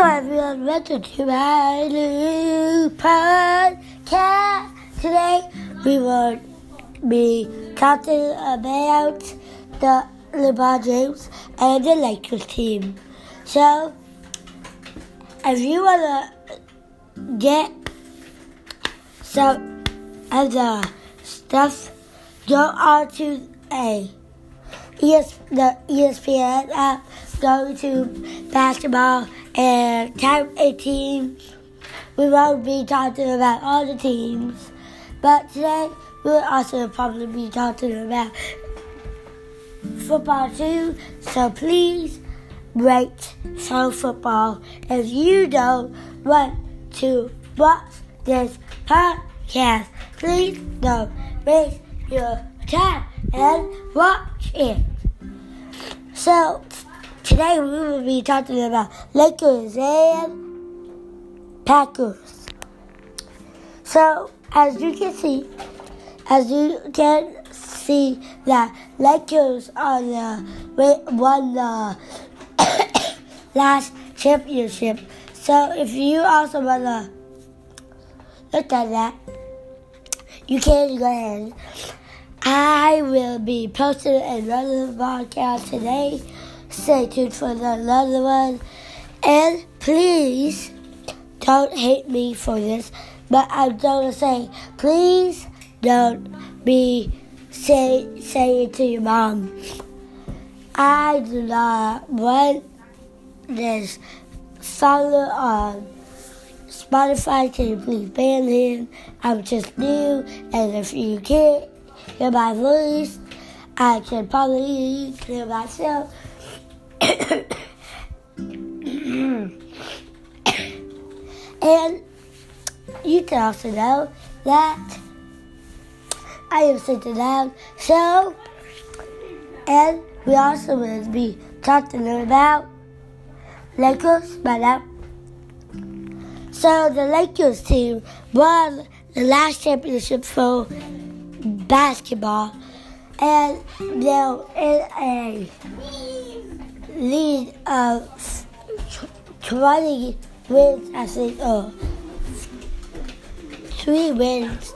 Hello everyone, welcome to my new podcast. Today we will be talking about the LeBron James and the Lakers team. So, if you wanna get some of the stuff, go on to a ES, the ESPN app, go to basketball and a team. We won't be talking about all the teams, but today we'll also probably be talking about football too. So please rate some football. If you don't want to watch this podcast, please don't waste your time and watch it. So today we will be talking about Lakers and Packers. So as you can see, as you can see that Lakers are the won the last championship. So if you also wanna look at that, you can go ahead. I will be posting another podcast today. Stay tuned for another one. And please don't hate me for this, but I'm gonna say, please don't be say saying to your mom, I do not want this follow on Spotify. Can you please ban him? I'm just new, and if you can't hear my voice, I can probably hear myself. and you can also know that I am sitting down. So, and we also will be talking about Lakers by now. So the Lakers team won the last championship for basketball, and they're in a lead of 20 wins, I think, or three wins.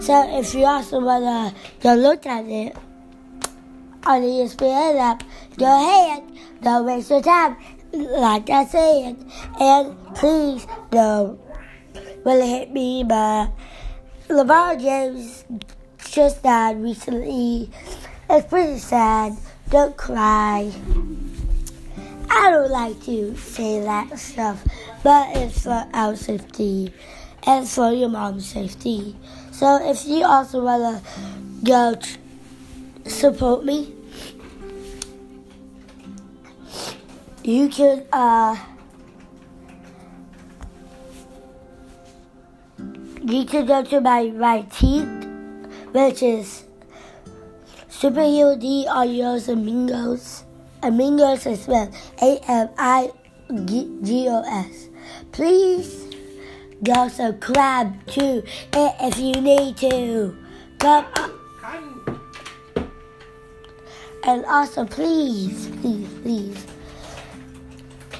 So if you also want to go look at it on the ESPN app, go ahead, don't waste your time, like I said, and please don't really hit me, but LeBron James just died recently. It's pretty sad. Don't cry. I don't like to say that stuff, but it's for our safety and for your mom's safety. So if you also want to go t- support me, you can uh, you can go to my my teeth, which is Superhero D Audios Amigos. Amigos is spelled A M I G O S. Please go subscribe to it if you need to. Come up. And also, please, please, please,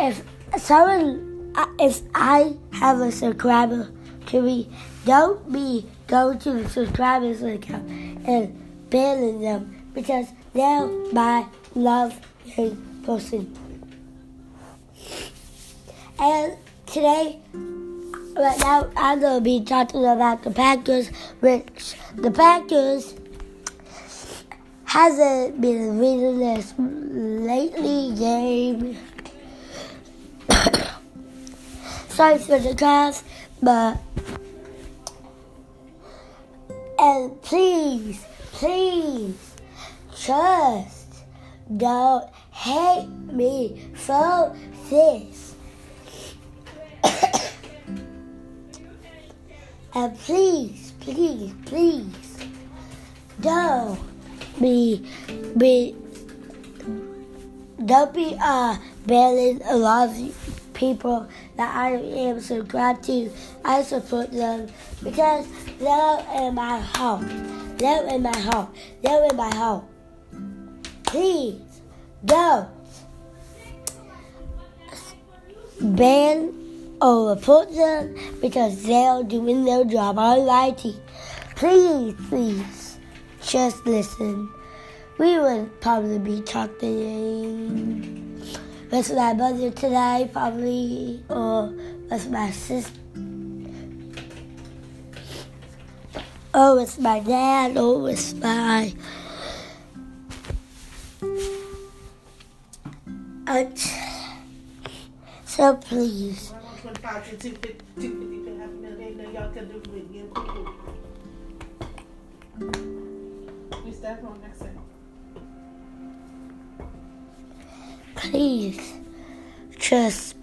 if someone, uh, if I have a subscriber to me, don't be going to the subscribers account and banning them because they're my love person. And today, right now, I'm going to be talking about the Packers, which the Packers hasn't been winning this lately game. Sorry for the cough, but and please, please, just don't hate me for this. and please, please, please, don't be, be, don't be uh, banning a lot of people that I am subscribed to. I support them because they're in my home. They're in my home. They're in my home. Please don't ban or report them because they're doing their job writing. Please, please, just listen. We would probably be talking with my mother today, probably, or with my sister. Oh, or with my dad, oh, or with my aunt. So please. Please, just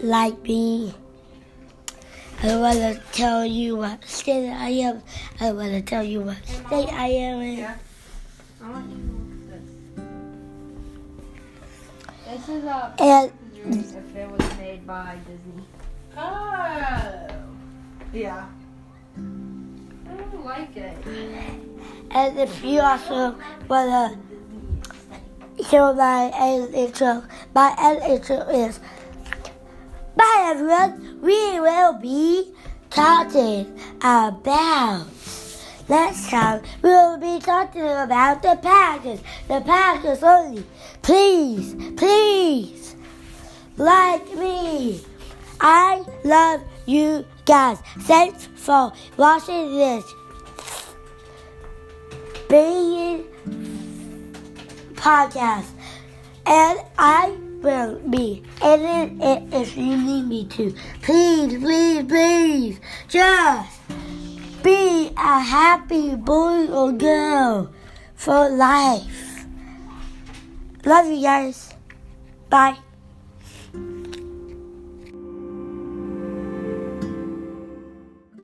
like me. I want to tell you what state I am. I want to tell you what state I am in. Yeah. I want you to look this. This is a And if it was made by Disney. Oh. Yeah. I don't like it. And if you also want to hear my end intro, my end intro is Bye everyone, we will be talking about next time we will be talking about the Packers. The Packers only. Please, please, like me. I love you guys. Thanks for watching this being podcast, and I will be editing it if you need me to. Please, please, please, just be a happy boy or girl for life. Love you guys. Bye.